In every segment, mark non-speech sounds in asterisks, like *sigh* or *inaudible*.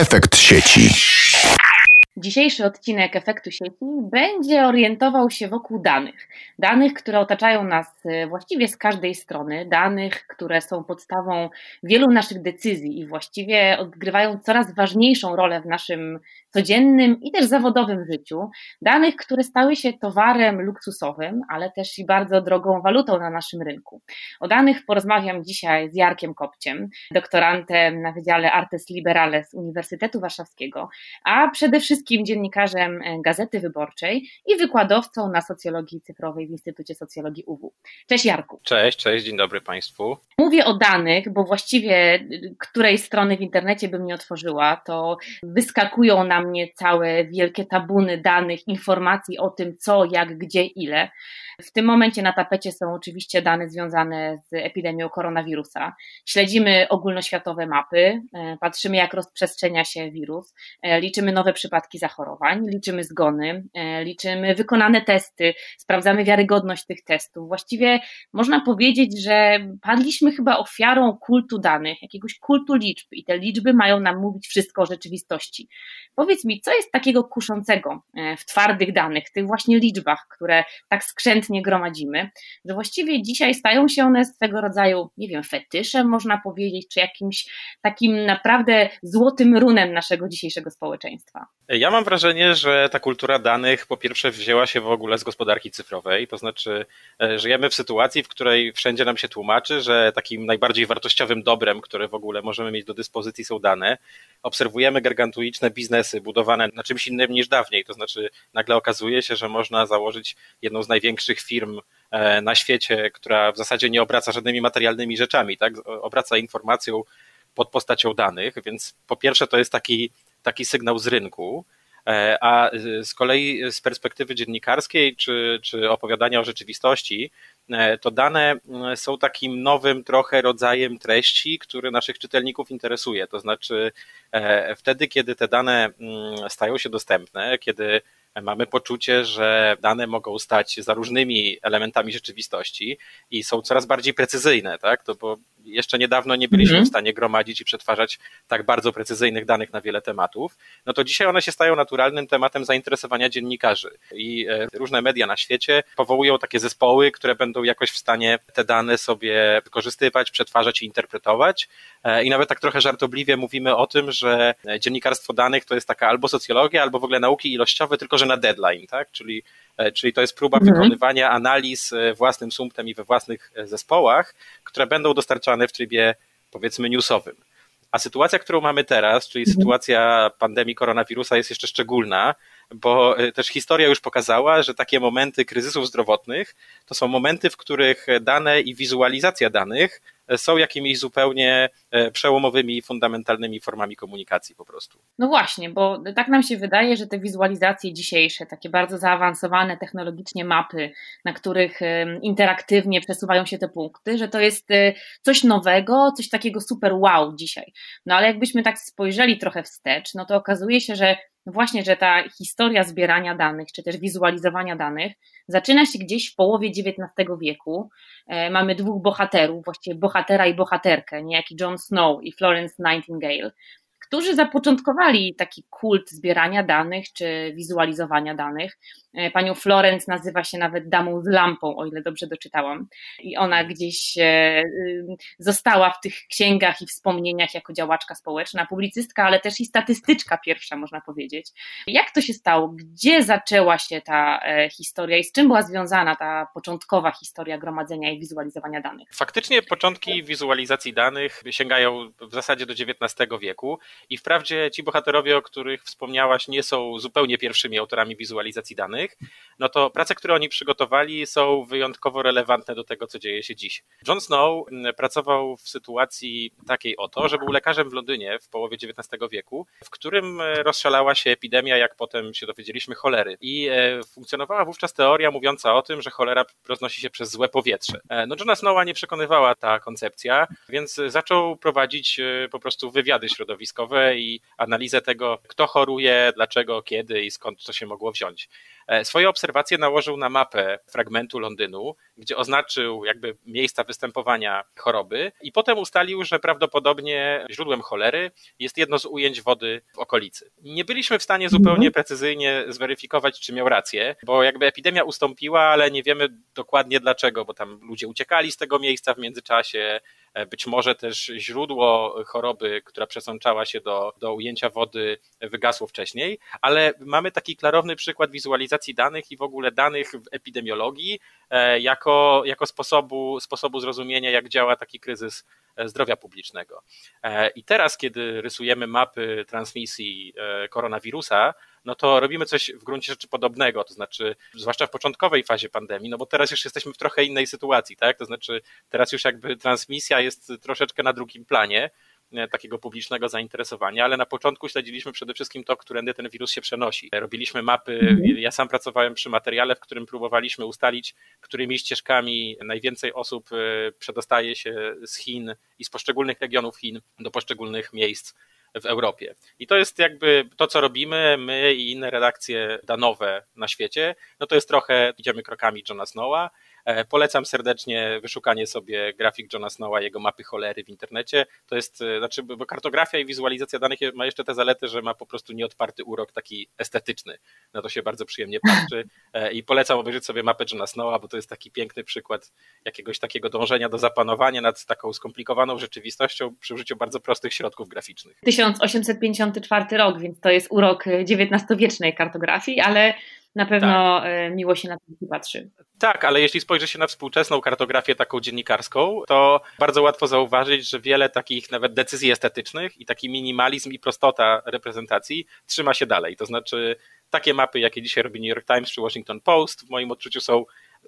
Efekt sieci. Dzisiejszy odcinek efektu sieci będzie orientował się wokół danych. Danych, które otaczają nas e, właściwie z każdej strony, danych, które są podstawą wielu naszych decyzji i właściwie odgrywają coraz ważniejszą rolę w naszym codziennym i też zawodowym życiu, danych, które stały się towarem luksusowym, ale też i bardzo drogą walutą na naszym rynku. O danych porozmawiam dzisiaj z Jarkiem Kopciem, doktorantem na Wydziale Artes Liberales Uniwersytetu Warszawskiego, a przede wszystkim dziennikarzem Gazety Wyborczej i wykładowcą na socjologii cyfrowej w Instytucie Socjologii UW. Cześć Jarku. Cześć, cześć, dzień dobry Państwu. Mówię o danych, bo właściwie której strony w internecie bym nie otworzyła, to wyskakują mnie całe wielkie tabuny danych, informacji o tym, co, jak, gdzie, ile. W tym momencie na tapecie są oczywiście dane związane z epidemią koronawirusa. Śledzimy ogólnoświatowe mapy, e, patrzymy, jak rozprzestrzenia się wirus, e, liczymy nowe przypadki zachorowań, liczymy zgony, e, liczymy wykonane testy, sprawdzamy wiarygodność tych testów. Właściwie można powiedzieć, że padliśmy chyba ofiarą kultu danych, jakiegoś kultu liczb, i te liczby mają nam mówić wszystko o rzeczywistości. Powiedz mi, co jest takiego kuszącego w twardych danych, tych właśnie liczbach, które tak skrzętnie nie gromadzimy, że właściwie dzisiaj stają się one swego rodzaju, nie wiem, fetyszem można powiedzieć, czy jakimś takim naprawdę złotym runem naszego dzisiejszego społeczeństwa. Ja mam wrażenie, że ta kultura danych po pierwsze wzięła się w ogóle z gospodarki cyfrowej, to znaczy e, żyjemy w sytuacji, w której wszędzie nam się tłumaczy, że takim najbardziej wartościowym dobrem, które w ogóle możemy mieć do dyspozycji są dane. Obserwujemy gargantuiczne biznesy budowane na czymś innym niż dawniej, to znaczy nagle okazuje się, że można założyć jedną z największych firm e, na świecie, która w zasadzie nie obraca żadnymi materialnymi rzeczami, tak? Obraca informacją pod postacią danych, więc po pierwsze to jest taki, taki sygnał z rynku, e, a z kolei z perspektywy dziennikarskiej czy, czy opowiadania o rzeczywistości, to dane są takim nowym trochę rodzajem treści, który naszych czytelników interesuje. To znaczy, wtedy, kiedy te dane stają się dostępne, kiedy mamy poczucie, że dane mogą stać za różnymi elementami rzeczywistości i są coraz bardziej precyzyjne, tak? To bo jeszcze niedawno nie byliśmy mhm. w stanie gromadzić i przetwarzać tak bardzo precyzyjnych danych na wiele tematów, no to dzisiaj one się stają naturalnym tematem zainteresowania dziennikarzy i e, różne media na świecie powołują takie zespoły, które będą jakoś w stanie te dane sobie wykorzystywać, przetwarzać i interpretować e, i nawet tak trochę żartobliwie mówimy o tym, że dziennikarstwo danych to jest taka albo socjologia, albo w ogóle nauki ilościowe, tylko na deadline, tak? Czyli E, czyli to jest próba mhm. wykonywania analiz e, własnym sumptem i we własnych e, zespołach, które będą dostarczane w trybie powiedzmy newsowym. A sytuacja, którą mamy teraz, czyli mhm. sytuacja pandemii koronawirusa jest jeszcze szczególna, bo też historia już pokazała, że takie momenty kryzysów zdrowotnych to są momenty, w których dane i wizualizacja danych są jakimiś zupełnie e, przełomowymi, fundamentalnymi formami komunikacji po prostu. No właśnie, bo tak nam się wydaje, że te wizualizacje dzisiejsze, takie bardzo zaawansowane technologicznie mapy, na których interaktywnie przesuwają się te punkty, że to jest e, coś nowego, coś takiego super wow dzisiaj. No ale jakbyśmy tak spojrzeli trochę wstecz, no to okazuje się, że właśnie, że ta historia zbierania danych, czy też wizualizowania danych zaczyna się gdzieś w połowie XIX wieku. E, mamy dwóch bohaterów, właściwie bohatera i bohaterkę, niejaki John Snow i Florence Nightingale, którzy zapoczątkowali taki kult zbierania danych czy wizualizowania danych. E, panią Florence nazywa się nawet damą z lampą, o ile dobrze doczytałam. I ona gdzieś e, y, została w tych księgach i wspomnieniach jako działaczka społeczna, publicystka, ale też i statystyczka pierwsza, można powiedzieć. Jak to się stało? Gdzie zaczęła się ta e, historia i z czym była związana ta początkowa historia gromadzenia i wizualizowania danych? Faktycznie początki wizualizacji danych sięgają w zasadzie do XIX wieku i wprawdzie ci bohaterowie, o których wspomniałaś, nie są zupełnie pierwszymi autorami wizualizacji danych, danych, no to prace, które oni przygotowali, są wyjątkowo relevantne do tego, co dzieje się dziś. John Snow mm, pracował w sytuacji takiej oto, że był lekarzem w Londynie w połowie XIX wieku, w którym e, rozszalała się epidemia, jak potem się dowiedzieliśmy, cholery. I e, funkcjonowała wówczas teoria mówiąca o tym, że cholera roznosi się przez złe powietrze. E, no Johna Snowa nie przekonywała ta koncepcja, więc zaczął prowadzić po prostu wywiady środowiskowe i analizę tego, kto choruje, dlaczego, kiedy i skąd to się mogło wziąć. E, swoje obserwacje nałożył na mapę fragmentu Londynu, gdzie oznaczył jakby miejsca występowania choroby i potem ustalił, że prawdopodobnie źródłem cholery jest jedno z ujęć wody w okolicy. Nie byliśmy w stanie zupełnie mhm. precyzyjnie zweryfikować, czy miał rację, bo jakby epidemia ustąpiła, ale nie wiemy dokładnie dlaczego, bo tam ludzie uciekali z tego miejsca w międzyczasie, E, być może też źródło choroby, która przesączała się do, do ujęcia wody, wygasło wcześniej, ale mamy taki klarowny przykład wizualizacji danych i w ogóle danych w epidemiologii e, jako, jako sposobu, sposobu zrozumienia, jak działa taki kryzys e, zdrowia publicznego. I teraz, kiedy rysujemy mapy transmisji koronawirusa, no to robimy coś w gruncie rzeczy podobnego, to znaczy, zwłaszcza w początkowej fazie pandemii, no bo teraz już jesteśmy w trochę innej sytuacji, tak? To znaczy, teraz już jakby transmisja jest troszeczkę na drugim planie e, takiego publicznego zainteresowania, ale na początku śledziliśmy przede wszystkim to, którędy ten wirus się przenosi. Robiliśmy mapy, mhm. ja sam pracowałem przy materiale, w którym próbowaliśmy ustalić, którymi ścieżkami najwięcej osób e, przedostaje się z Chin i z poszczególnych regionów Chin do poszczególnych miejsc w Europie. I to jest jakby to, co robimy, my i inne redakcje danowe na świecie, no to jest trochę, idziemy krokami Johna Snowa, E, polecam serdecznie wyszukanie sobie grafik Johna Snowa, jego mapy cholery w internecie. To jest, e, znaczy, bo kartografia i wizualizacja danych ma jeszcze te zalety, że ma po prostu nieodparty urok taki estetyczny. Na to się bardzo przyjemnie patrzy *laughs* e, i polecam obejrzeć sobie mapę Johna Snowa, bo to jest taki piękny przykład jakiegoś takiego dążenia do zapanowania nad taką skomplikowaną rzeczywistością przy użyciu bardzo prostych środków graficznych. 1854 rok, więc to jest urok XIX-wiecznej kartografii, ale na pewno tak. E, miło się na to patrzy. Tak, ale jeśli spojrzy się na współczesną kartografię taką dziennikarską, to bardzo łatwo zauważyć, że wiele takich nawet decyzji estetycznych i taki minimalizm i prostota reprezentacji trzyma się dalej. To znaczy takie mapy, jakie dzisiaj robi New York Times czy Washington Post, w moim odczuciu są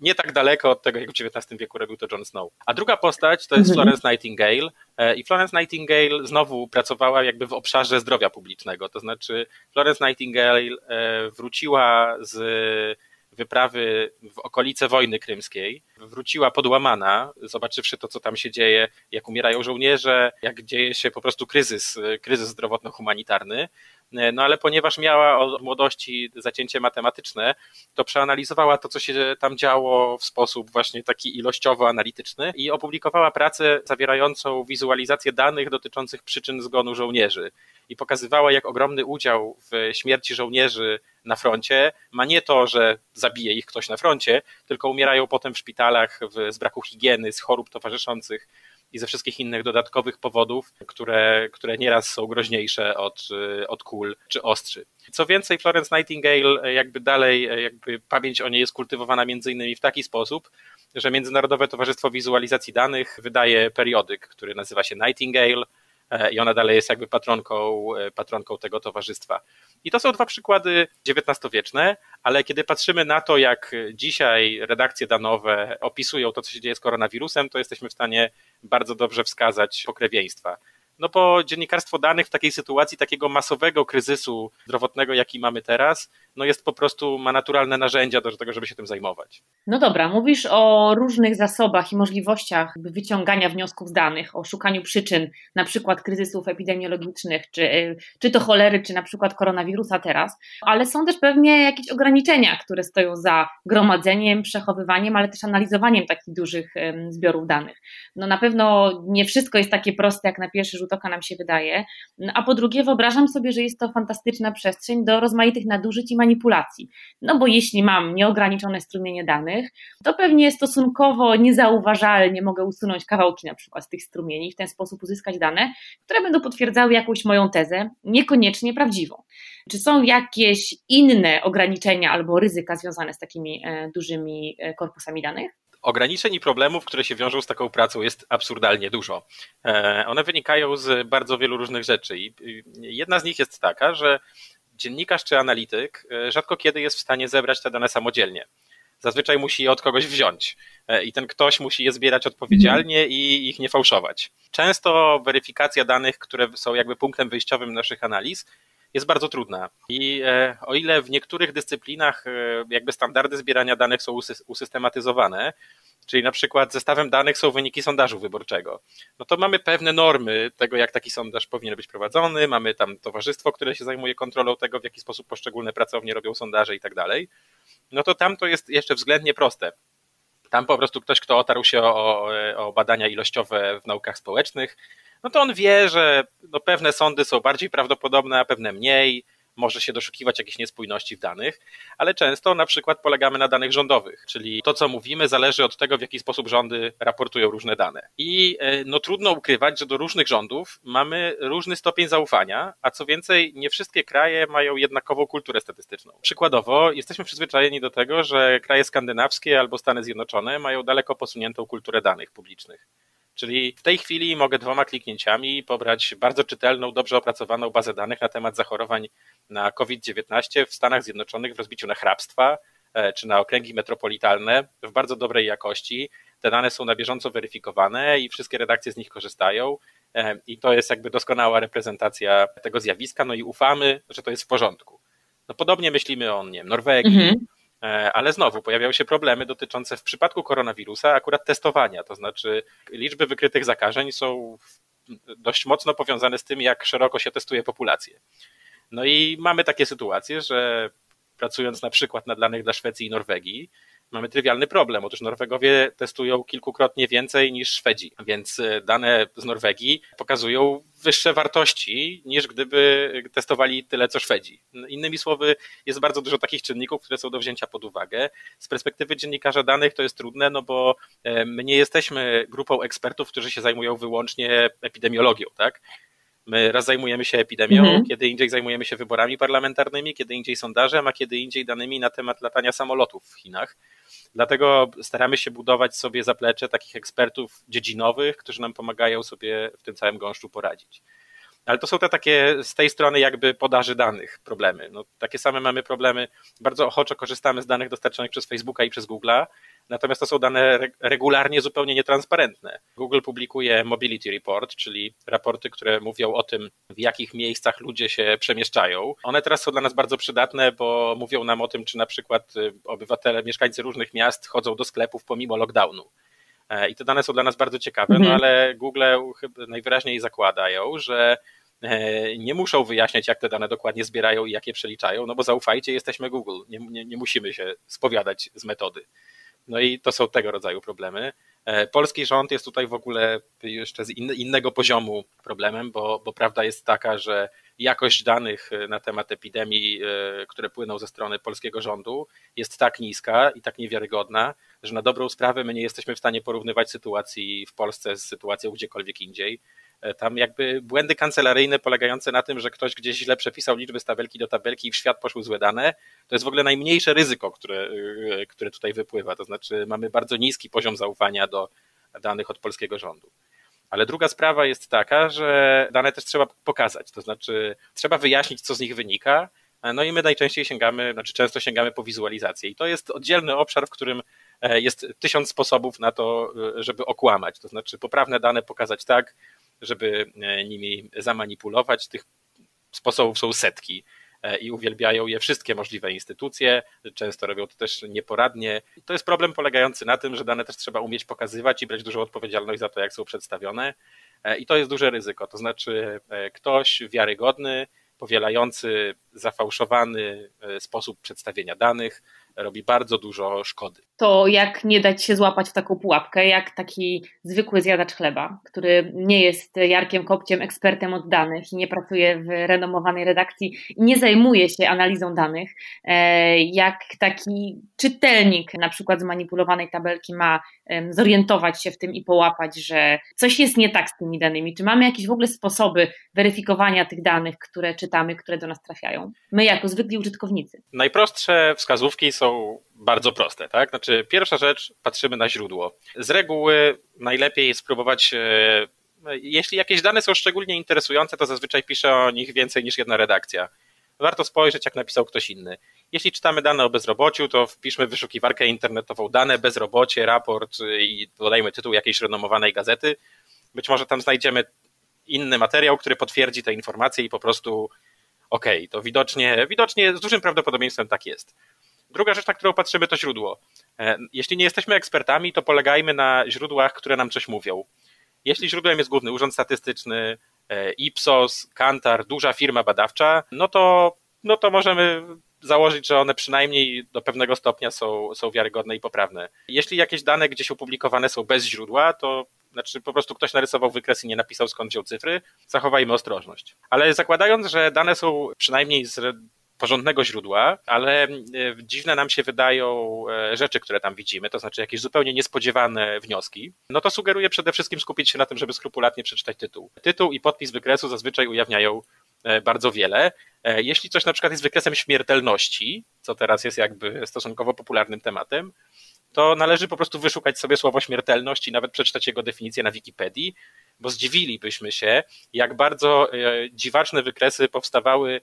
nie tak daleko od tego, jak w XIX wieku robił to Jon Snow. A druga postać to jest mhm. Florence Nightingale e, i Florence Nightingale znowu pracowała jakby w obszarze zdrowia publicznego, to znaczy Florence Nightingale e, wróciła z wyprawy w okolice wojny krymskiej, wróciła podłamana, zobaczywszy to, co tam się dzieje, jak umierają żołnierze, jak dzieje się po prostu kryzys, kryzys zdrowotno-humanitarny. No ale ponieważ miała od młodości zacięcie matematyczne, to przeanalizowała to, co się tam działo w sposób właśnie taki ilościowo-analityczny i opublikowała pracę zawierającą wizualizację danych dotyczących przyczyn zgonu żołnierzy. I pokazywała, jak ogromny udział w śmierci żołnierzy na froncie ma nie to, że zabije ich ktoś na froncie, tylko umierają potem w szpitalach z braku higieny, z chorób towarzyszących i ze wszystkich innych dodatkowych powodów, które, które nieraz są groźniejsze od, od kul czy ostrzy. Co więcej, Florence Nightingale jakby dalej, jakby pamięć o niej jest kultywowana między innymi w taki sposób, że Międzynarodowe Towarzystwo Wizualizacji Danych wydaje periodyk, który nazywa się Nightingale, E, i ona dalej jest jakby patronką, e, patronką tego towarzystwa. I to są dwa przykłady XIX-wieczne, ale kiedy patrzymy na to, jak dzisiaj redakcje danowe opisują to, co się dzieje z koronawirusem, to jesteśmy w stanie bardzo dobrze wskazać pokrewieństwa. No bo dziennikarstwo danych w takiej sytuacji takiego masowego kryzysu zdrowotnego, jaki mamy teraz, no jest po prostu, ma naturalne narzędzia do tego, żeby się tym zajmować. No dobra, mówisz o różnych zasobach i możliwościach wyciągania wniosków z danych, o szukaniu przyczyn, na przykład kryzysów epidemiologicznych, czy, czy to cholery, czy na przykład koronawirusa teraz, ale są też pewnie jakieś ograniczenia, które stoją za gromadzeniem, przechowywaniem, ale też analizowaniem takich dużych zbiorów danych. No na pewno nie wszystko jest takie proste, jak na pierwszy rzut oka nam się wydaje, no, a po drugie wyobrażam sobie, że jest to fantastyczna przestrzeń do rozmaitych nadużyć i manipulacji. No bo jeśli mam nieograniczone strumienie danych, to pewnie stosunkowo niezauważalnie mogę usunąć kawałki na przykład z tych strumieni i w ten sposób uzyskać dane, które będą potwierdzały jakąś moją tezę, niekoniecznie prawdziwą. Czy są jakieś inne ograniczenia albo ryzyka związane z takimi e, dużymi e, korpusami danych? Ograniczeń i problemów, które się wiążą z taką pracą, jest absurdalnie dużo. E, one wynikają z bardzo wielu różnych rzeczy. Jedna z nich jest taka, że dziennikarz czy analityk e, rzadko kiedy jest w stanie zebrać te dane samodzielnie. Zazwyczaj musi je od kogoś wziąć e, i ten ktoś musi je zbierać odpowiedzialnie i ich nie fałszować. Często weryfikacja danych, które są jakby punktem wyjściowym naszych analiz, jest bardzo trudna. I e, o ile w niektórych dyscyplinach jakby standardy zbierania danych są usystematyzowane, czyli na przykład zestawem danych są wyniki sondażu wyborczego, no to mamy pewne normy tego, jak taki sondaż powinien być prowadzony, mamy tam towarzystwo, które się zajmuje kontrolą tego, w jaki sposób poszczególne pracownie robią sondaże i tak dalej, no to tam to jest jeszcze względnie proste. Tam po prostu ktoś, kto otarł się o, o badania ilościowe w naukach społecznych, no to on wie, że no pewne sądy są bardziej prawdopodobne, a pewne mniej może się doszukiwać jakichś niespójności w danych, ale często na przykład polegamy na danych rządowych, czyli to, co mówimy, zależy od tego, w jaki sposób rządy raportują różne dane. I e, no, trudno ukrywać, że do różnych rządów mamy różny stopień zaufania, a co więcej, nie wszystkie kraje mają jednakową kulturę statystyczną. Przykładowo, jesteśmy przyzwyczajeni do tego, że kraje skandynawskie albo Stany Zjednoczone mają daleko posuniętą kulturę danych publicznych. Czyli w tej chwili mogę dwoma kliknięciami pobrać bardzo czytelną, dobrze opracowaną bazę danych na temat zachorowań na COVID-19 w Stanach Zjednoczonych w rozbiciu na hrabstwa e, czy na okręgi metropolitalne w bardzo dobrej jakości. Te dane są na bieżąco weryfikowane i wszystkie redakcje z nich korzystają. E, I to jest jakby doskonała reprezentacja tego zjawiska, no i ufamy, że to jest w porządku. No podobnie myślimy o nie, Norwegii, mhm. E, ale znowu pojawiają się problemy dotyczące w przypadku koronawirusa akurat testowania, to znaczy liczby wykrytych zakażeń są dość mocno powiązane z tym, jak szeroko się testuje populację. No i mamy takie sytuacje, że pracując na przykład nad danych dla Szwecji i Norwegii, mamy trywialny problem. Otóż Norwegowie testują kilkukrotnie więcej niż Szwedzi, więc e, dane z Norwegii pokazują wyższe wartości niż gdyby testowali tyle co Szwedzi. Innymi słowy, jest bardzo dużo takich czynników, które są do wzięcia pod uwagę. Z perspektywy dziennikarza danych to jest trudne, no bo e, my nie jesteśmy grupą ekspertów, którzy się zajmują wyłącznie epidemiologią, tak? My raz zajmujemy się epidemią, mhm. kiedy indziej zajmujemy się wyborami parlamentarnymi, kiedy indziej sondażem, a kiedy indziej danymi na temat latania samolotów w Chinach. Dlatego staramy się budować sobie zaplecze takich ekspertów dziedzinowych, którzy nam pomagają sobie w tym całym gąszczu poradzić. Ale to są te takie z tej strony jakby podaży danych problemy. No, takie same mamy problemy. Bardzo ochoczo korzystamy z danych dostarczonych przez Facebooka i przez Google'a, natomiast to są dane regularnie zupełnie nietransparentne. Google publikuje Mobility Report, czyli raporty, które mówią o tym, w jakich miejscach ludzie się przemieszczają. One teraz są dla nas bardzo przydatne, bo mówią nam o tym, czy na przykład y, obywatele, mieszkańcy różnych miast chodzą do sklepów pomimo lockdownu. E, I te dane są dla nas bardzo ciekawe, no mhm. ale Google najwyraźniej zakładają, że e, nie muszą wyjaśniać, jak te dane dokładnie zbierają i jak je przeliczają, no bo zaufajcie, jesteśmy Google, nie, nie, nie musimy się spowiadać z metody. No i to są tego rodzaju problemy. E, polski rząd jest tutaj w ogóle jeszcze z innego poziomu problemem, bo, bo prawda jest taka, że jakość danych na temat epidemii, które płyną ze strony polskiego rządu, jest tak niska i tak niewiarygodna, że na dobrą sprawę my nie jesteśmy w stanie porównywać sytuacji w Polsce z sytuacją gdziekolwiek indziej. E, tam jakby błędy kancelaryjne polegające na tym, że ktoś gdzieś źle przepisał liczby z tabelki do tabelki i w świat poszły złe dane, to jest w ogóle najmniejsze ryzyko, które, e, które tutaj wypływa. To znaczy mamy bardzo niski poziom zaufania do danych od polskiego rządu. Ale druga sprawa jest taka, że dane też trzeba pokazać, to znaczy trzeba wyjaśnić, co z nich wynika, no i my najczęściej sięgamy, znaczy często sięgamy po wizualizację. I to jest oddzielny obszar, w którym E, jest tysiąc sposobów na to, e, żeby okłamać. To znaczy poprawne dane pokazać tak, żeby e, nimi zamanipulować. Tych sposobów są setki i uwielbiają je wszystkie możliwe instytucje, często robią to też nieporadnie. To jest problem polegający na tym, że dane też trzeba umieć pokazywać i brać dużą odpowiedzialność za to, jak są przedstawione. I to jest duże ryzyko. To znaczy, ktoś wiarygodny, powielający zafałszowany sposób przedstawienia danych, robi bardzo dużo szkody. To jak nie dać się złapać w taką pułapkę, jak taki zwykły zjadacz chleba, który nie jest Jarkiem Kopciem, ekspertem od danych i nie pracuje w renomowanej redakcji i nie zajmuje się analizą danych, e, jak taki czytelnik na przykład zmanipulowanej tabelki ma zorientować się w tym i połapać, że coś jest nie tak z tymi danymi. Czy mamy jakieś w ogóle sposoby weryfikowania tych danych, które czytamy, które do nas trafiają? My jako zwykli użytkownicy. Najprostsze wskazówki są są bardzo proste, tak? Znaczy, pierwsza rzecz, patrzymy na źródło. Z reguły najlepiej spróbować, e, jeśli jakieś dane są szczególnie interesujące, to zazwyczaj pisze o nich więcej niż jedna redakcja. Warto spojrzeć, jak napisał ktoś inny. Jeśli czytamy dane o bezrobociu, to wpiszmy wyszukiwarkę internetową dane, bezrobocie, raport i dodajmy tytuł jakiejś renomowanej gazety. Być może tam znajdziemy inny materiał, który potwierdzi te informacje i po prostu okej, okay, to widocznie, widocznie z dużym prawdopodobieństwem tak jest. Druga rzecz, na którą patrzymy, to źródło. E, jeśli nie jesteśmy ekspertami, to polegajmy na źródłach, które nam coś mówią. Jeśli źródłem jest Główny Urząd Statystyczny, e, Ipsos, Kantar, duża firma badawcza, no to, no to możemy założyć, że one przynajmniej do pewnego stopnia są, są wiarygodne i poprawne. Jeśli jakieś dane gdzieś opublikowane są bez źródła, to znaczy po prostu ktoś narysował wykres i nie napisał skąd wziął cyfry, zachowajmy ostrożność. Ale zakładając, że dane są przynajmniej z porządnego źródła, ale e, dziwne nam się wydają e, rzeczy, które tam widzimy, to znaczy jakieś zupełnie niespodziewane wnioski, no to sugeruję przede wszystkim skupić się na tym, żeby skrupulatnie przeczytać tytuł. Tytuł i podpis wykresu zazwyczaj ujawniają e, bardzo wiele. Jeśli coś na przykład jest wykresem śmiertelności, co teraz jest jakby stosunkowo popularnym tematem, to należy po prostu wyszukać sobie słowo śmiertelność i nawet przeczytać jego definicję na Wikipedii, bo zdziwilibyśmy się, jak bardzo dziwaczne wykresy powstawały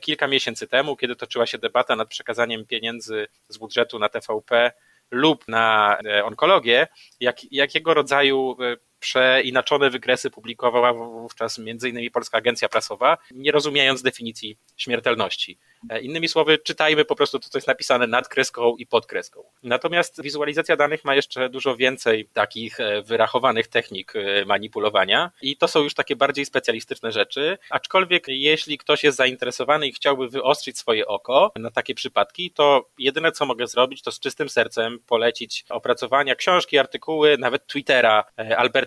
kilka miesięcy temu, kiedy toczyła się debata nad przekazaniem pieniędzy z budżetu na TVP lub na e, onkologię, jak, jakiego rodzaju e, przeinaczone wykresy publikowała wówczas m.in. Polska Agencja Prasowa, nie rozumiejąc definicji śmiertelności. E, innymi słowy, czytajmy po prostu to, co jest napisane nad kreską i pod kreską. Natomiast wizualizacja danych ma jeszcze dużo więcej takich e, wyrachowanych technik e, manipulowania i to są już takie bardziej specjalistyczne rzeczy, aczkolwiek jeśli ktoś jest zainteresowany i chciałby wyostrzyć swoje oko na takie przypadki, to jedyne co mogę zrobić, to z czystym sercem polecić opracowania książki, artykuły, nawet Twittera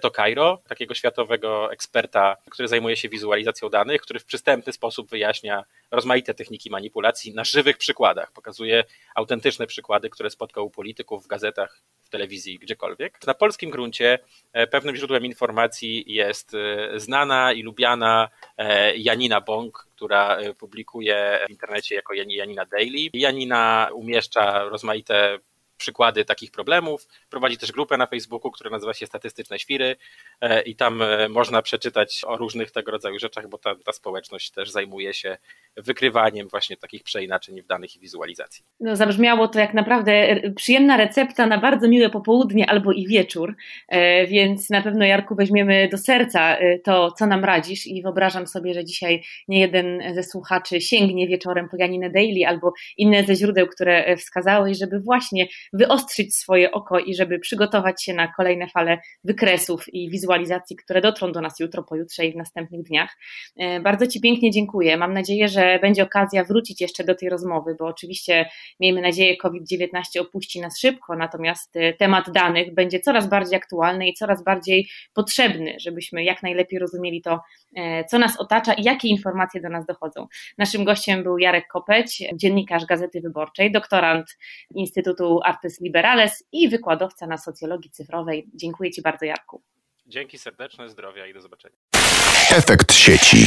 Alberto Cairo, takiego światowego eksperta, który zajmuje się wizualizacją danych, który w przystępny sposób wyjaśnia rozmaite techniki manipulacji manipulacji na żywych przykładach. Pokazuje autentyczne przykłady, które spotkał u polityków w gazetach, w telewizji, gdziekolwiek. Na polskim gruncie e, pewnym źródłem informacji jest e, znana i lubiana e, Janina Bąk, która publikuje w internecie jako Janina Daily. Janina umieszcza rozmaite przykłady takich problemów. Prowadzi też grupę na Facebooku, która nazywa się Statystyczne Świry e, i tam e, można przeczytać o różnych tego rodzaju rzeczach, bo ta, ta społeczność też zajmuje się wykrywaniem właśnie takich przeinaczeń w danych i wizualizacji. No, zabrzmiało to jak naprawdę przyjemna recepta na bardzo miłe popołudnie albo i wieczór, e, więc na pewno Jarku weźmiemy do serca to, co nam radzisz i wyobrażam sobie, że dzisiaj nie jeden ze słuchaczy sięgnie wieczorem po Janinę Daily albo inne ze źródeł, które wskazałeś, żeby właśnie wyostrzyć swoje oko i żeby przygotować się na kolejne fale wykresów i wizualizacji, które dotrą do nas jutro, pojutrze i w następnych dniach. E, bardzo Ci pięknie dziękuję. Mam nadzieję, że będzie okazja wrócić jeszcze do tej rozmowy, bo oczywiście miejmy nadzieję, COVID-19 opuści nas szybko, natomiast e, temat danych będzie coraz bardziej aktualny i coraz bardziej potrzebny, żebyśmy jak najlepiej rozumieli to, e, co nas otacza i jakie informacje do nas dochodzą. Naszym gościem był Jarek Kopeć, dziennikarz Gazety Wyborczej, doktorant Instytutu Artes Liberales i wykładowca na socjologii cyfrowej. Dziękuję Ci bardzo, Jarku. Dzięki serdeczne, zdrowia i do zobaczenia. Efekt sieci.